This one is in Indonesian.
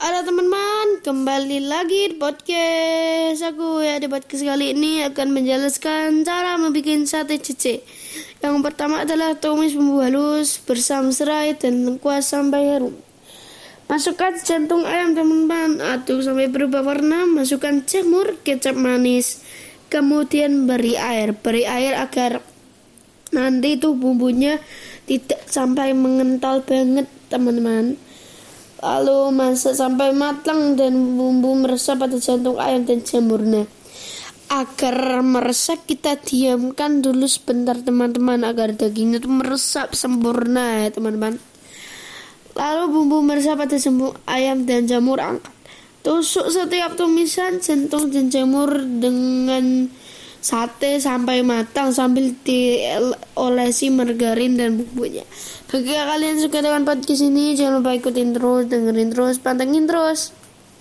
Halo teman-teman, kembali lagi di podcast aku. Ya di podcast kali ini akan menjelaskan cara membuat sate cece. Yang pertama adalah tumis bumbu halus bersama serai dan lengkuas sampai harum. Masukkan jantung ayam teman-teman, aduk sampai berubah warna, masukkan jamur, kecap manis, kemudian beri air, beri air agar nanti itu bumbunya tidak sampai mengental banget teman-teman lalu masak sampai matang dan bumbu meresap pada jantung ayam dan jamurnya. Agar meresap kita diamkan dulu sebentar teman-teman agar dagingnya itu meresap sempurna ya teman-teman. Lalu bumbu meresap pada jamur ayam dan jamur angkat. Tusuk setiap tumisan jantung dan jamur dengan sate sampai matang sambil diolesi margarin dan bumbunya. Bagi kalian suka dengan podcast ini, jangan lupa ikutin terus, dengerin terus, pantengin terus.